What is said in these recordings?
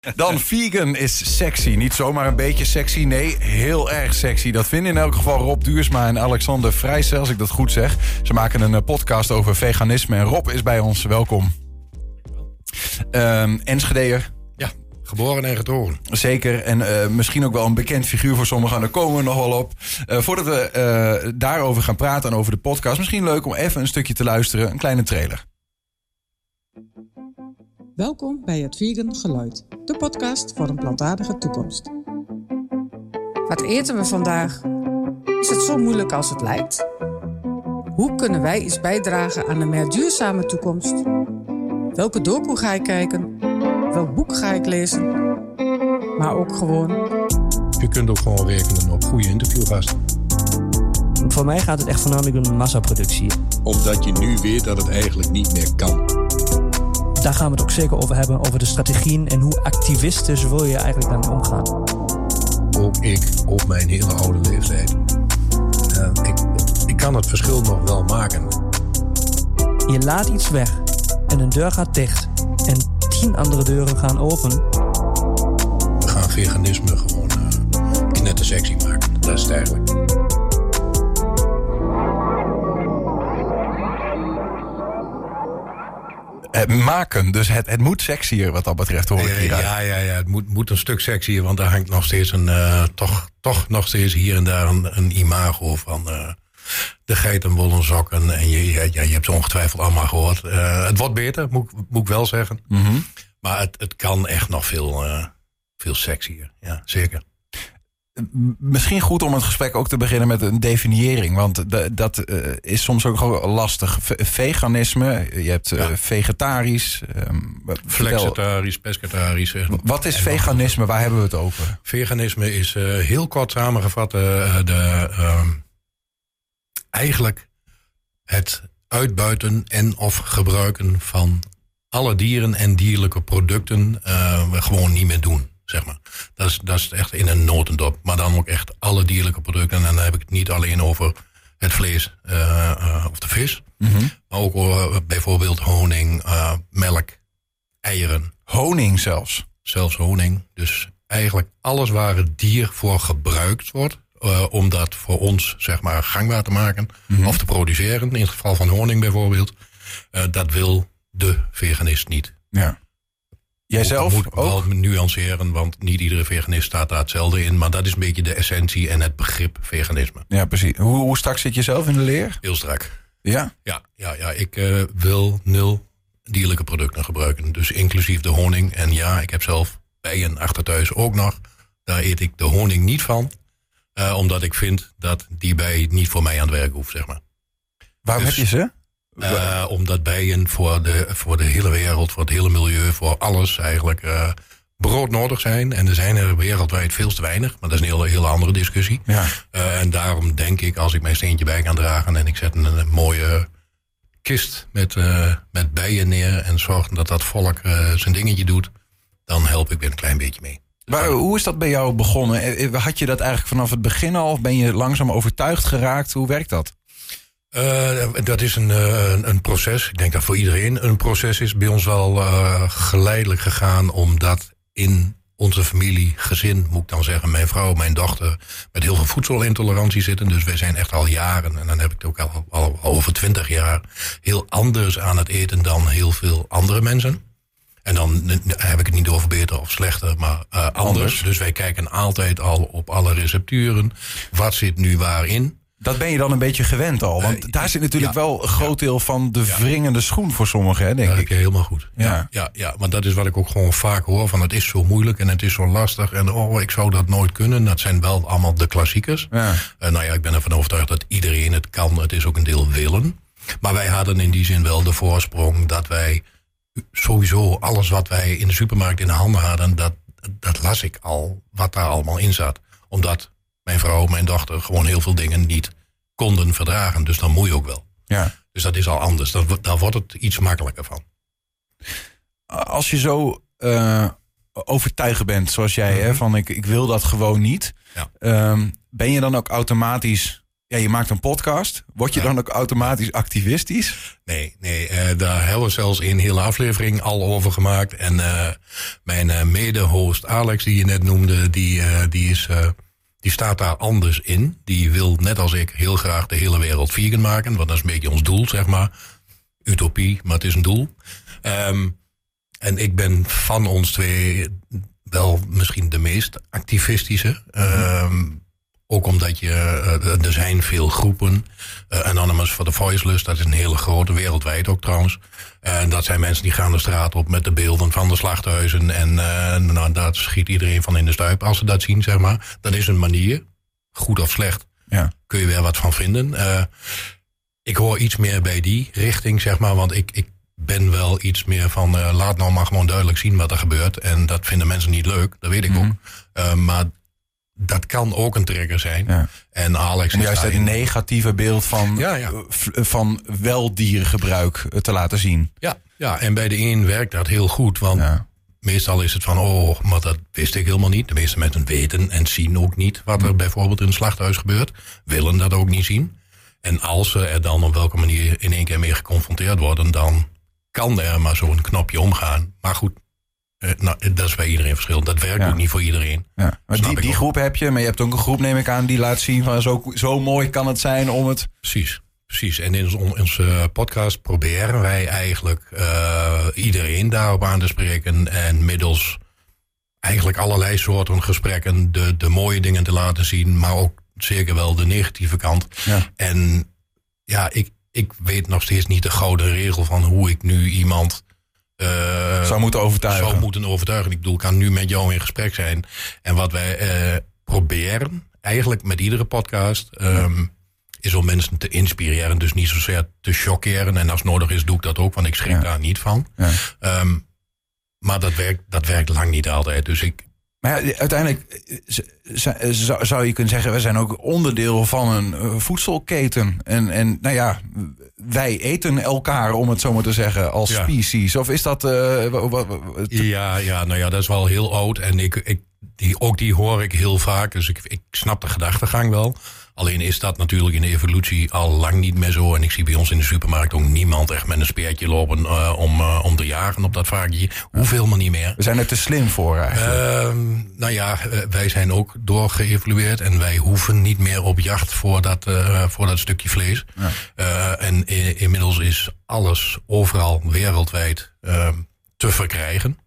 Dan vegan is sexy. Niet zomaar een beetje sexy, nee, heel erg sexy. Dat vinden in elk geval Rob Duursma en Alexander Vrijsel, als ik dat goed zeg. Ze maken een eh, podcast over veganisme en Rob is bij ons. Welkom. Um, Enschedeer. Ja, geboren en getogen. Zeker, en uh, misschien ook wel een bekend figuur voor sommigen. Daar komen we nog wel op. Uh, voordat we uh, daarover gaan praten en over de podcast... misschien leuk om even een stukje te luisteren. Een kleine trailer. Welkom bij het Vegan Geluid, de podcast voor een plantaardige toekomst. Wat eten we vandaag? Is het zo moeilijk als het lijkt? Hoe kunnen wij iets bijdragen aan een meer duurzame toekomst? Welke docu ga ik kijken? Welk boek ga ik lezen? Maar ook gewoon. Je kunt ook gewoon rekenen op goede interviewgasten. Voor mij gaat het echt voornamelijk om massaproductie. Omdat je nu weet dat het eigenlijk niet meer kan daar gaan we het ook zeker over hebben, over de strategieën en hoe activistisch wil je eigenlijk dan omgaan. Ook ik op mijn hele oude leeftijd. Uh, ik, ik kan het verschil nog wel maken. Je laat iets weg en een deur gaat dicht en tien andere deuren gaan open. We gaan veganisme gewoon uh, knettersexy maken. Dat is het eigenlijk. Maken. Dus het, het moet sexier wat dat betreft, hoor ik hier. Ja, ja, ja, het moet, moet een stuk sexier, want daar hangt nog steeds een, uh, toch, toch nog steeds hier en daar een, een imago van uh, de geitenwollen sokken. En je, ja, je hebt ze ongetwijfeld allemaal gehoord. Uh, het wordt beter, moet, moet ik wel zeggen. Mm -hmm. Maar het, het kan echt nog veel, veel sexier. Ja, zeker misschien goed om het gesprek ook te beginnen met een definiëring. Want de, dat uh, is soms ook gewoon lastig. veganisme, je hebt uh, vegetarisch. Um, Flexitarisch, pescatarisch. Wat is veganisme? Waar hebben we het over? Veganisme is uh, heel kort samengevat de, eigenlijk het uitbuiten en of gebruiken van alle dieren en dierlijke producten gewoon niet meer doen zeg maar. Dat is, dat is echt in een notendop. Maar dan ook echt alle dierlijke producten. En dan heb ik het niet alleen over het vlees uh, uh, of de vis. Mm -hmm. Maar ook uh, bijvoorbeeld honing, melk, eieren. Honing zelfs? Zelfs honing. Dus eigenlijk alles waar het dier voor gebruikt wordt. om dat voor ons zeg maar gangbaar te maken. Mm -hmm. Of te produceren. In het geval van honing bijvoorbeeld. dat wil de veganist niet. Ja. Jijzelf moet ik wel nuanceren, want niet iedere veganist staat daar hetzelfde in. Maar dat is een beetje de essentie en het begrip veganisme. Ja, precies. Hoe, hoe strak zit je zelf in de leer? Heel strak. Ja? Ja, ja, ja ik uh, wil nul dierlijke producten gebruiken. Dus inclusief de honing. En ja, ik heb zelf bijen achter thuis ook nog. Daar eet ik de honing niet van. Uh, omdat ik vind dat die bij niet voor mij aan het werk hoeft, zeg maar. Waarom dus, heb je ze? Uh, omdat bijen voor de, voor de hele wereld, voor het hele milieu, voor alles eigenlijk uh, broodnodig zijn. En er zijn er wereldwijd veel te weinig, maar dat is een hele, hele andere discussie. Ja. Uh, en daarom denk ik, als ik mijn steentje bij kan dragen en ik zet een, een mooie kist met, met bijen neer en zorg dat dat volk zijn dingetje doet, dan help ik weer een klein beetje mee. Maar hoe is dat bij jou begonnen? Had je dat eigenlijk vanaf het begin al? Of ben je langzaam overtuigd geraakt? Hoe werkt dat? Uh, dat is een, uh, een proces. Ik denk dat voor iedereen een proces is. Bij ons wel uh, geleidelijk gegaan, omdat in onze familie, gezin, moet ik dan zeggen, mijn vrouw, mijn dochter, met heel veel voedselintolerantie zitten. Dus wij zijn echt al jaren, en dan heb ik het ook al, al over twintig jaar, heel anders aan het eten dan heel veel andere mensen. En dan heb ik het niet over beter of slechter, maar anders. anders. Dus wij kijken altijd al op alle recepturen. Wat zit nu waarin? Dat ben je dan een beetje gewend al. Want uh, daar zit natuurlijk ja, wel een groot deel van de wringende schoen voor sommigen, hè, denk ja, ik. helemaal goed. Ja. Ja, ja, maar dat is wat ik ook gewoon vaak hoor. Van het is zo moeilijk en het is zo lastig. En oh, ik zou dat nooit kunnen. Dat zijn wel allemaal de klassiekers. Ja. Uh, nou ja, ik ben ervan overtuigd dat iedereen het kan. Het is ook een deel willen. Maar wij hadden in die zin wel de voorsprong dat wij sowieso alles wat wij in de supermarkt in de handen hadden, dat, dat las ik al wat daar allemaal in zat. Omdat mijn vrouw, mijn dochter gewoon heel veel dingen niet konden verdragen. Dus dan moet je ook wel. Ja. Dus dat is al anders. Dan, dan wordt het iets makkelijker van. Als je zo uh, overtuigen bent, zoals jij, hè, van ik, ik wil dat gewoon niet. Ja. Um, ben je dan ook automatisch ja, je maakt een podcast. Word je Ja. dan ook automatisch activistisch? Nee, nee eh, daar hebben we zelfs een hele aflevering al over gemaakt. En eh, mijn eh, mede-host Alex, die je net noemde, die, eh, die, is, eh, die staat daar anders in. Die wil, net als ik, heel graag de hele wereld vegan maken. Want dat is een beetje ons doel, zeg maar. Utopie, maar het is een doel. Ehm, en ik ben van ons twee wel misschien de meest activistische. Ehm, ook omdat je, eh, er zijn veel groepen. Eh, Anonymous for the Voiceless, dat is een hele grote, wereldwijd ook trouwens. En dat zijn mensen die gaan de straat op met de beelden van de slachthuizen. En eh, nou, daar schiet iedereen van in de stuip als ze dat zien, zeg maar. Dat is een manier, goed of slecht, Ja. kun je weer wat van vinden. Ik hoor iets meer bij die richting, zeg maar. Want ik, ik ben wel iets meer van, laat nou maar gewoon duidelijk zien wat er gebeurt. En dat vinden mensen niet leuk, dat weet ik ook. Eh, maar dat kan ook een trigger zijn. Ja. En Alex is juist daarin- negatieve beeld van, Ja, ja. eh, van wel dierengebruik eh, te laten zien. Ja, ja, en bij de een werkt dat heel goed. Want meestal is het van, oh, maar dat wist ik helemaal niet. De meeste mensen weten en zien ook niet wat er bijvoorbeeld in een slachthuis gebeurt. Willen dat ook niet zien. En als ze er dan op welke manier in één keer mee geconfronteerd worden, dan kan er maar zo'n knopje omgaan. Maar goed, eh, nou, dat is bij iedereen verschillend. Dat werkt Ja. ook niet voor iedereen. Ja. Maar die, die groep heb je, maar je hebt ook een groep, neem ik aan, die laat zien van zo, zo mooi kan het zijn om het. Precies, precies. En in onze podcast proberen wij eigenlijk eh, iedereen daarop aan te spreken. En middels eigenlijk allerlei soorten gesprekken de, de mooie dingen te laten zien, maar ook zeker wel de negatieve kant. Ja. En ja, ik, ik weet nog steeds niet de gouden regel van hoe ik nu iemand eh, Zou moeten overtuigen. zou moeten overtuigen. Ik bedoel, ik kan nu met jou in gesprek zijn. En wat wij eh, proberen, eigenlijk met iedere podcast, ehm, is om mensen te inspireren. Dus niet zozeer te chockeren. En als nodig is, doe ik dat ook, want ik schrik Ja. daar niet van. Ja. Ehm, maar dat werkt, dat werkt lang niet altijd. Dus ik, Maar ja, uiteindelijk eh, z- zou, je kunnen zeggen, we zijn ook onderdeel van een eh, voedselketen. En, en nou ja, wij eten elkaar, om het zo maar te zeggen, als Ja. species. Of is dat... eh, wa- ja, ja, nou ja, dat is wel heel oud. En ik, ik, die, ook die hoor ik heel vaak. Dus ik, ik snap de gedachtegang wel. Alleen is dat natuurlijk in de evolutie al lang niet meer zo. En ik zie bij ons in de supermarkt ook niemand echt met een speertje lopen eh, om, eh, om te jagen op dat varkentje. Hoeveel maar niet meer. we zijn er te slim voor eigenlijk. Ehm, nou ja, eh, wij zijn ook doorgeëvolueerd en wij hoeven niet meer op jacht voor dat, voor dat stukje vlees. En inmiddels is alles overal wereldwijd ehm, te verkrijgen.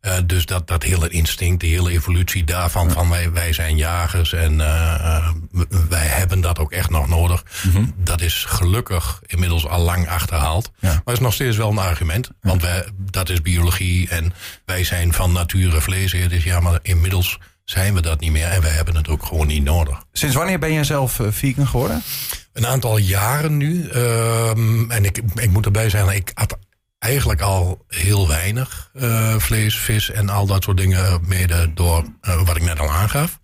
Eh, dus dat, dat hele instinct, die hele evolutie daarvan, van wij, wij zijn jagers en eh, eh, wij hebben dat ook echt nog nodig. Dat is gelukkig inmiddels al lang achterhaald. Ja. Maar is nog steeds wel een argument, want wij, dat is biologie en wij zijn van nature vleeseters. Ja, maar inmiddels zijn we dat niet meer en wij hebben het ook gewoon niet nodig. Sinds wanneer ben je zelf vegan geworden? Een aantal jaren nu. ehm, en ik, ik moet erbij zeggen, ik had eigenlijk al heel weinig eh, vlees, vis en al dat soort dingen. Mede door eh, wat ik net al aangaf.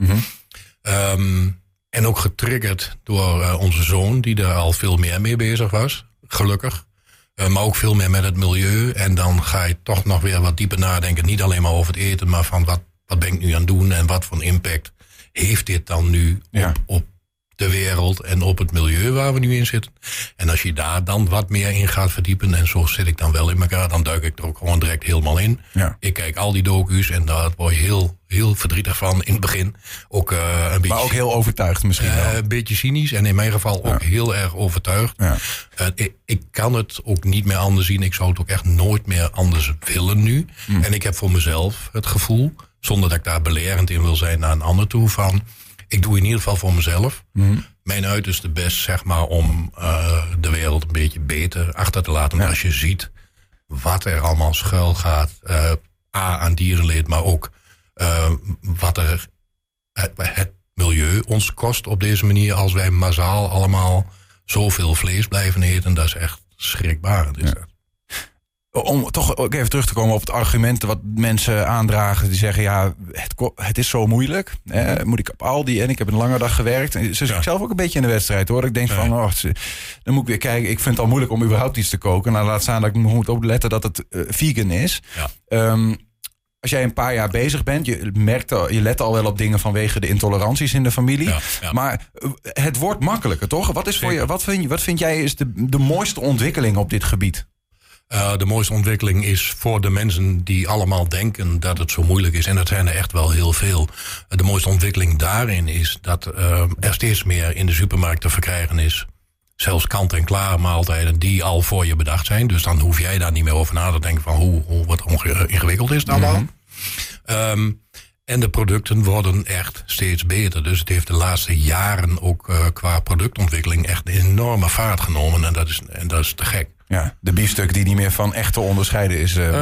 Ehm, en ook getriggerd door eh, onze zoon, die daar al veel meer mee bezig was. Gelukkig. Eh, maar ook veel meer met het milieu. En dan ga je toch nog weer wat dieper nadenken. Niet alleen maar over het eten, maar van wat, wat ben ik nu aan het doen en wat voor impact heeft dit dan nu Ja. op, op de wereld en op het milieu waar we nu in zitten. En als je daar dan wat meer in gaat verdiepen, en zo zit ik dan wel in elkaar, dan duik ik er ook gewoon direct helemaal in. Ja. Ik kijk al die docu's en daar word je heel, heel verdrietig van in het begin. Ook eh, een beetje. Maar ook heel overtuigd misschien Eh, wel. een beetje cynisch en in mijn geval ook heel erg overtuigd. Ja. Eh, ik, ik kan het ook niet meer anders zien. Ik zou het ook echt nooit meer anders willen nu. Hmm. En ik heb voor mezelf het gevoel, zonder dat ik daar belerend in wil zijn naar een ander toe, van ik doe in ieder geval voor mezelf. Hmm. Mijn uiterste best, zeg maar, om eh, de wereld een beetje beter achter te laten. Als je ziet wat er allemaal schuil gaat. eh, A, aan dierenleed, maar ook eh, wat er het, het milieu ons kost op deze manier. Als wij massaal allemaal zoveel vlees blijven eten. Dat is echt schrikbarend. Is dat. Om toch ook even terug te komen op het argument wat mensen aandragen. Die zeggen, ja, het, het is zo moeilijk. Hè? Moet ik op Aldi en ik heb een lange dag gewerkt. En Ze zit zelf ook een beetje in de wedstrijd hoor. Ik denk van, oh, dan moet ik weer kijken. Ik vind het al moeilijk om überhaupt iets te koken. Nou, laat staan dat ik moet opletten dat het eh, vegan is. Ja. Ehm, als jij een paar jaar bezig bent, je, merkt al, je let al wel op dingen vanwege de intoleranties in de familie. Ja, ja. Maar eh, het wordt makkelijker, toch? Wat, is voor je, wat, vind, je, wat vind jij is de, de mooiste ontwikkeling op dit gebied? Uh, de mooiste ontwikkeling is voor de mensen die allemaal denken dat het zo moeilijk is. En dat zijn er echt wel heel veel. Uh, de mooiste ontwikkeling daarin is dat uh, er steeds meer in de supermarkt te verkrijgen is. Zelfs kant-en-klaar maaltijden die al voor je bedacht zijn. Dus dan hoef jij daar niet meer over na te denken van hoe, hoe wat ingewikkeld is het allemaal. En de producten worden echt steeds beter. Dus het heeft de laatste jaren ook qua productontwikkeling echt een enorme vaart genomen. En dat is, en dat is te gek. Ja, de biefstuk die niet meer van echt te onderscheiden is, uh, uh,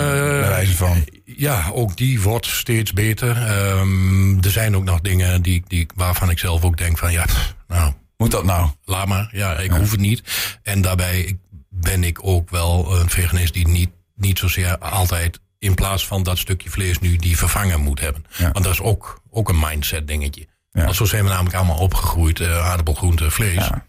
wijze van. Ja, ook die wordt steeds beter. Um, er zijn ook nog dingen die, die, waarvan ik zelf ook denk van ja, pff, nou... Moet dat nou? Laat maar, ja, ik ja. hoef het niet. En daarbij ben ik ook wel een veganist die niet, niet zozeer altijd in plaats van dat stukje vlees nu die vervangen moet hebben. Ja. Want dat is ook, ook een mindset dingetje. Ja. Want zo zijn we namelijk allemaal opgegroeid, uh, aardappel, groente, vlees. Ja.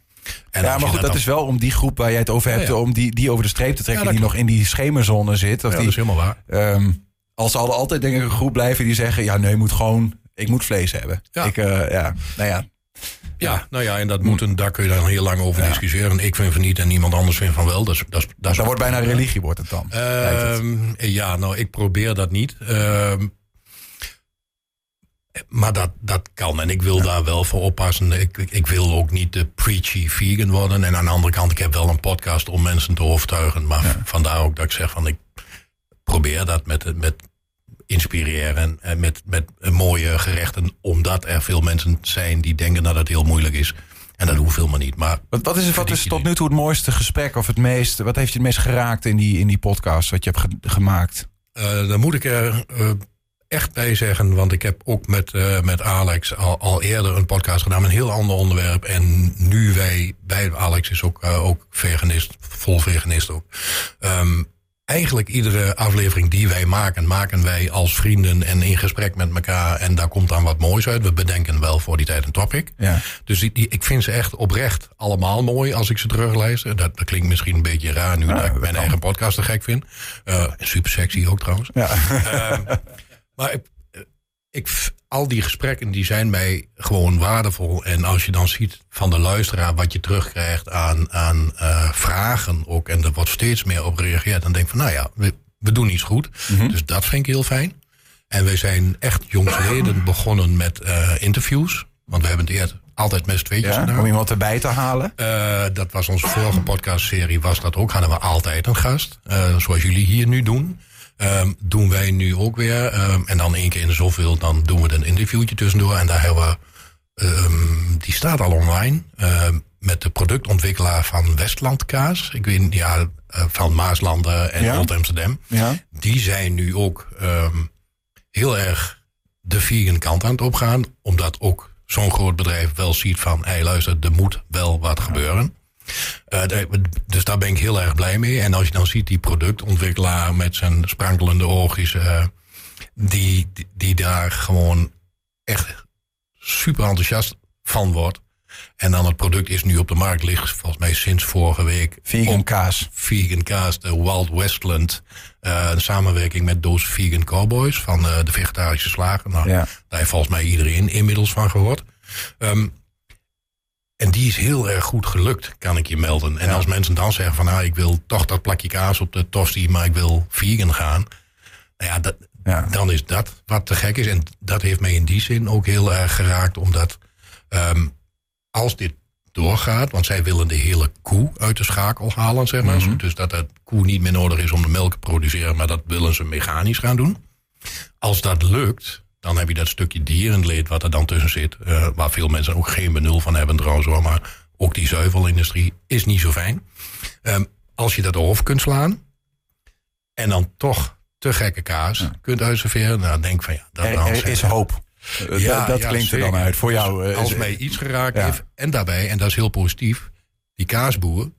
En ja, maar goed, dat, is wel om die groep waar jij het over hebt, om die, die over de streep te trekken, die nog in die schemerzone zit. Of ja, die, dat is helemaal waar. Um, als er altijd denk ik een groep blijven die zeggen, ja nee, je moet gewoon, ik moet vlees hebben. Ja. Ik, uh, ja, nou ja. Ja, nou ja, en dat moet een, daar kun je dan heel lang over discussiëren. Ik vind van niet en niemand anders vindt van wel. Dat, is, dat, is, dat, is dat wordt bijna religie, wordt het dan? Uh, ja, nou, ik probeer dat niet. Uh, maar dat, dat kan en ik wil ja. daar wel voor oppassen. Ik, ik wil ook niet de preachy vegan worden. En aan de andere kant, ik heb wel een podcast om mensen te overtuigen. Maar ja. vandaar ook dat ik zeg van ik probeer dat met, met inspireren en met, met mooie gerechten. Omdat er veel mensen zijn die denken dat het heel moeilijk is. En dat hoeft helemaal niet. Maar wat, wat is, wat is tot nu toe het mooiste gesprek of het meest, wat heeft je het meest geraakt in die, in die podcast wat je hebt ge gemaakt? Uh, dan moet ik er uh, echt bij zeggen, want ik heb ook met, uh, met Alex al, al, eerder een podcast gedaan een heel ander onderwerp. En nu wij bij Alex is ook, ook veganist, vol veganist ook. Um, eigenlijk iedere aflevering die wij maken, maken wij als vrienden en in gesprek met elkaar. En daar komt dan wat moois uit. We bedenken wel voor die tijd een topic. Ja. Dus die, die, ik vind ze echt oprecht allemaal mooi als ik ze terugluister. Dat, dat klinkt misschien een beetje raar nu ja, dat ik mijn kan. eigen podcast te gek vind. Uh, super sexy ook trouwens. Ja. Uh, maar ik, ik, al die gesprekken die zijn mij gewoon waardevol. En als je dan ziet van de luisteraar wat je terugkrijgt aan, aan uh, vragen ook. En er wordt steeds meer op gereageerd. Dan denk ik van nou ja, we, we doen iets goed. Mm -hmm. Dus dat vind ik heel fijn. En wij zijn echt jongsleden begonnen met uh, interviews. Want we hebben het eerder altijd met z'n tweetjes ja, gedaan. Om iemand erbij te halen? Uh, dat was onze vorige podcastserie, was dat ook. Hadden we altijd een gast. Uh, zoals jullie hier nu doen. Um, doen wij nu ook weer. Um, en dan één keer in de zoveel, dan doen we een interviewtje tussendoor. En daar hebben we, um, die staat al online, met de productontwikkelaar van Westland Kaas. Ik weet niet, ja, van Maaslanden en ja. Old Amsterdam. Ja. Die zijn nu ook heel erg de vegan kant aan het opgaan. Omdat ook zo'n groot bedrijf wel ziet van, hé hey, luister, er moet wel wat ja. gebeuren. Uh, dus daar ben ik heel erg blij mee. En als je dan ziet die productontwikkelaar met zijn sprankelende oogjes, uh, die, die, die, daar gewoon echt super enthousiast van wordt. En dan het product is nu op de markt, ligt volgens mij sinds vorige week. Vegan kaas. Vegan kaas, de Wild Westland. Uh, de samenwerking met Doos Vegan Cowboys van de vegetarische slager. Nou, ja. Daar heeft volgens mij iedereen inmiddels van gehoord. Um, en die is heel erg goed gelukt, kan ik je melden. En ja. als mensen dan zeggen van, nou, ik wil toch dat plakje kaas op de tosti, maar ik wil vegan gaan. Nou ja, dat, ja, dan is dat wat te gek is. En dat heeft mij in die zin ook heel erg geraakt, omdat um, als dit doorgaat, want zij willen de hele koe uit de schakel halen, zeg maar. Mm -hmm. Dus dat de koe niet meer nodig is om de melk te produceren, maar dat willen ze mechanisch gaan doen. Als dat lukt, dan heb je dat stukje dierenleed wat er dan tussen zit. Uh, waar veel mensen ook geen benul van hebben trouwens hoor. Maar ook die zuivelindustrie is niet zo fijn. Um, als je dat over kunt slaan. En dan toch te gekke kaas ja. kunt uitserveren. Nou denk van ja. Dat er, er is hoop. Ja, dat, dat ja, klinkt zeker. er dan uit voor jou. Als mij iets geraakt heeft. En daarbij, en dat is heel positief. Die kaasboer.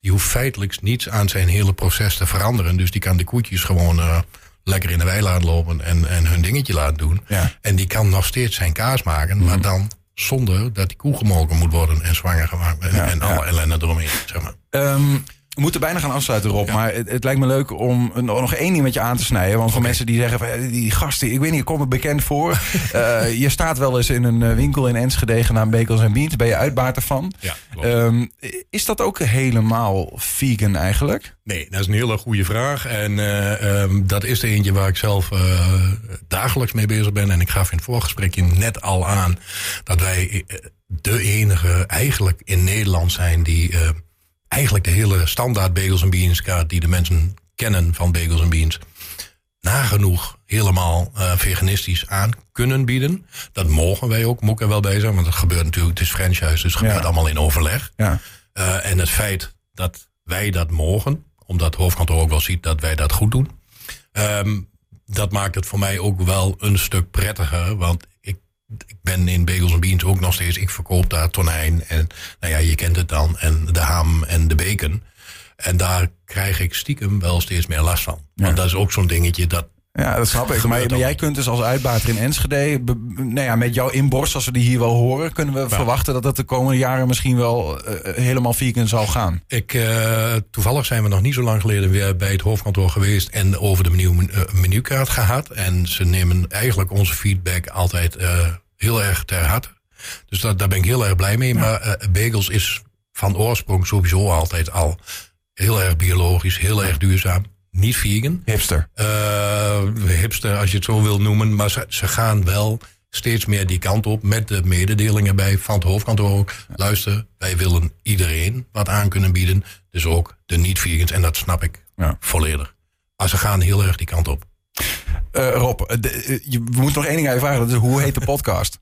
Die hoeft feitelijk niets aan zijn hele proces te veranderen. Dus die kan de koetjes gewoon... Uh, lekker in de wei laten lopen en, en hun dingetje laten doen. Ja. En die kan nog steeds zijn kaas maken, mm. maar dan zonder dat die koe gemolken moet worden en zwanger gemaakt en, ja, en alle ellende eromheen. Zeg maar. um, We moeten bijna gaan afsluiten, Rob. Maar het, het, lijkt me leuk om nog één ding met je aan te snijden. Want voor mensen die zeggen, van, die gasten, ik weet niet, ik kom me bekend voor. uh, je staat wel eens in een winkel in Enschede genaamd Bekels en Beans. Ben je uitbater van? Ja, um, is dat ook helemaal vegan eigenlijk? Nee, dat is een hele goede vraag. En uh, um, dat is de eentje waar ik zelf uh, dagelijks mee bezig ben. En ik gaf in het voorgesprekje net al aan dat wij de enige eigenlijk in Nederland zijn die eigenlijk de hele standaard bagels en beans kaart die de mensen kennen van bagels en beans nagenoeg helemaal uh, veganistisch aan kunnen bieden. Dat mogen wij ook, moet ik er wel bij zijn, want het gebeurt natuurlijk, het is franchise, dus het gebeurt allemaal in overleg. Ja. Uh, en het feit dat wij dat mogen, omdat het hoofdkantoor ook wel ziet dat wij dat goed doen, um, dat maakt het voor mij ook wel een stuk prettiger, want ik ben in Bagels en Beans ook nog steeds. Ik verkoop daar tonijn en nou ja, je kent het dan. En de ham en de bacon. En daar krijg ik stiekem wel steeds meer last van. Ja. Want dat is ook zo'n dingetje dat. Ja, dat snap ik. Maar, maar jij kunt dus als uitbater in Enschede, nou ja, met jouw inborst, als we die hier wel horen, kunnen we ja. verwachten dat dat de komende jaren misschien wel uh, helemaal vegan zal gaan. Ik, uh, toevallig zijn we nog niet zo lang geleden weer bij het hoofdkantoor geweest en over de menu, menukaart gehad. En ze nemen eigenlijk onze feedback altijd heel erg ter harte. Dus dat, daar ben ik heel erg blij mee. Ja. Maar uh, bagels is van oorsprong sowieso altijd al heel erg biologisch, heel erg duurzaam. Niet vegan. Hipster. Uh, hipster, als je het zo wil noemen. Maar ze, ze, gaan wel steeds meer die kant op. Met de mededelingen bij van het hoofdkantoor ook. Ja. Luister, wij willen iedereen wat aan kunnen bieden. Dus ook de niet-vegans. En dat snap ik ja. volledig. Maar ze gaan heel erg die kant op. Uh, Rob, de, je, we moeten nog één ding aan je vragen. Dat is, hoe heet de podcast?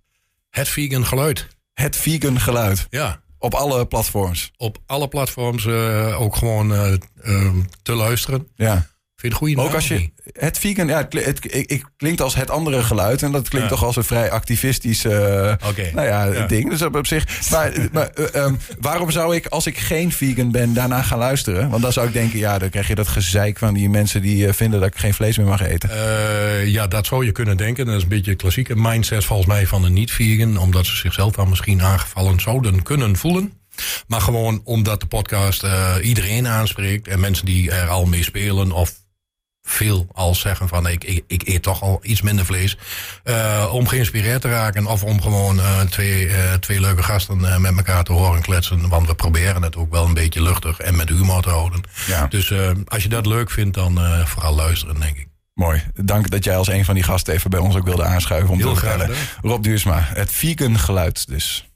Het Vegan Geluid. Het Vegan Geluid. Ja. Op alle platforms. Op alle platforms uh, ook gewoon uh, te luisteren. Ja. Vind je het goede Ook als je het vegan, ja, het, het, het, het, klinkt als het andere geluid. En dat klinkt Ja. toch als een vrij activistisch uh, Oké. nou ja, Ja. ding. Dus op, op zich. Maar, maar uh, um, waarom zou ik, als ik geen vegan ben, daarna gaan luisteren? Want dan zou ik denken, ja, dan krijg je dat gezeik van die mensen die uh, vinden dat ik geen vlees meer mag eten. Ja, dat zou je kunnen denken. Dat is een beetje een klassieke mindset volgens mij van een niet-vegan. Omdat ze zichzelf dan misschien aangevallen zouden kunnen voelen. Maar gewoon omdat de podcast uh, iedereen aanspreekt. En mensen die er al mee spelen of veel al zeggen van ik, ik, ik eet toch al iets minder vlees. Uh, om geïnspireerd te raken of om gewoon uh, twee, uh, twee leuke gasten met elkaar te horen kletsen. Want we proberen het ook wel een beetje luchtig en met humor te houden. Ja. Dus als je dat leuk vindt, dan vooral luisteren, denk ik. Mooi. Dank dat jij als een van die gasten even bij ons ook wilde aanschuiven om Heel te vertellen. graag, Rob Duursma, het vegan geluid dus.